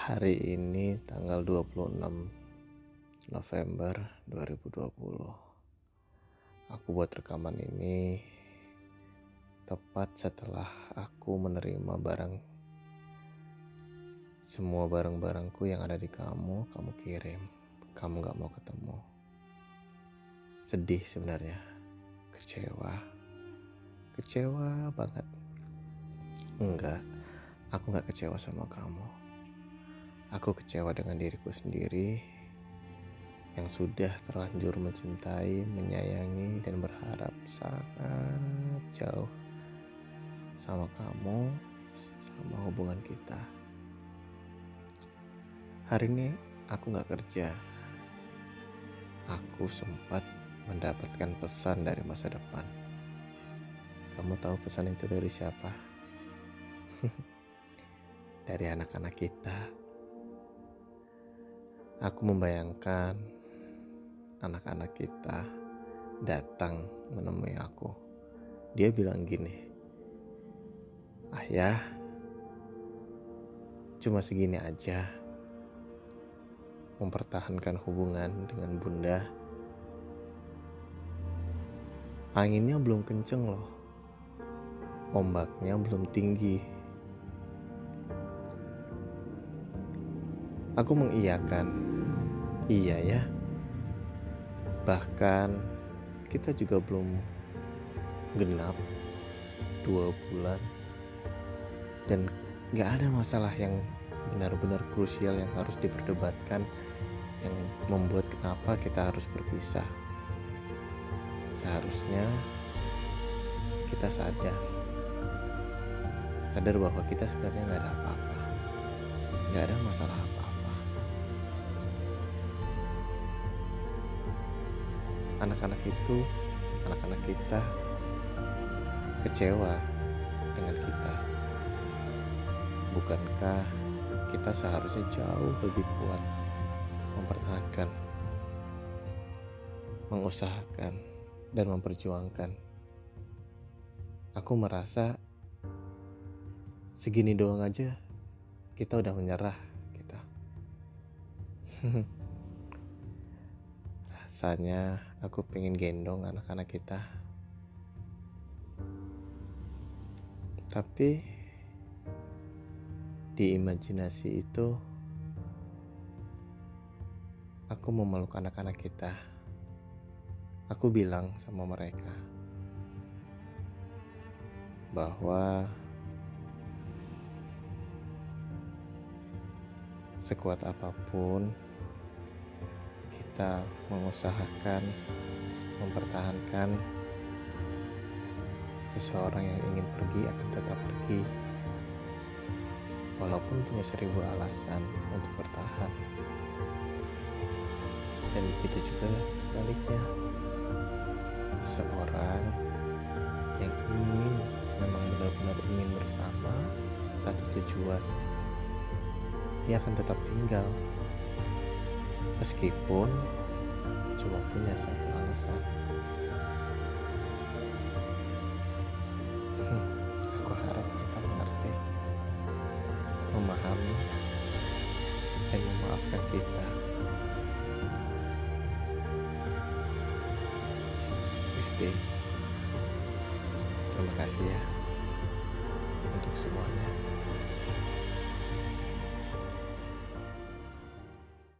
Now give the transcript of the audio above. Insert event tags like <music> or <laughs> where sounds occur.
Hari ini tanggal 26 November 2020 Aku buat rekaman ini Tepat setelah aku menerima barang Semua barang-barangku yang ada di kamu Kamu kirim. Kamu gak mau ketemu. Sedih sebenarnya. Kecewa. Kecewa banget. Enggak Aku gak kecewa sama kamu Aku kecewa dengan diriku sendiri yang sudah terlanjur mencintai, menyayangi, dan berharap sangat jauh sama kamu, sama hubungan kita. Hari ini aku gak kerja. Aku sempat mendapatkan pesan dari masa depan. Kamu tahu pesan itu dari siapa? <laughs> dari anak-anak kita. Aku membayangkan anak-anak kita datang menemui aku. Dia bilang gini, Ayah, cuma segini aja. Mempertahankan hubungan dengan bunda. Anginnya belum kenceng loh. Ombaknya belum tinggi Aku mengiyakan. Iya ya. Bahkan kita juga belum genap dua bulan dan gak ada masalah yang benar-benar krusial yang harus diperdebatkan yang membuat kenapa kita harus berpisah. Seharusnya kita sadar sadar bahwa kita sebenarnya nggak ada apa-apa, nggak ada masalah apa. Anak-anak itu, anak-anak kita kecewa dengan kita. Bukankah kita seharusnya jauh lebih kuat mempertahankan, mengusahakan, dan memperjuangkan? Aku merasa segini doang aja kita udah menyerah kita. <laughs> Rasanya aku pengen gendong anak-anak kita. Tapi di imajinasi itu aku memeluk anak-anak kita. Aku bilang sama mereka bahwa sekuat apa pun kita mengusahakan mempertahankan seseorang yang ingin pergi akan tetap pergi. Walaupun punya seribu alasan untuk bertahan. Dan begitu juga sebaliknya. Seseorang yang ingin memang benar-benar ingin bersama satu tujuan dia akan tetap tinggal meskipun cuma punya satu alasan. Hmm, aku harap mereka mengerti memahami dan memaafkan kita. Isti terima kasih ya untuk semuanya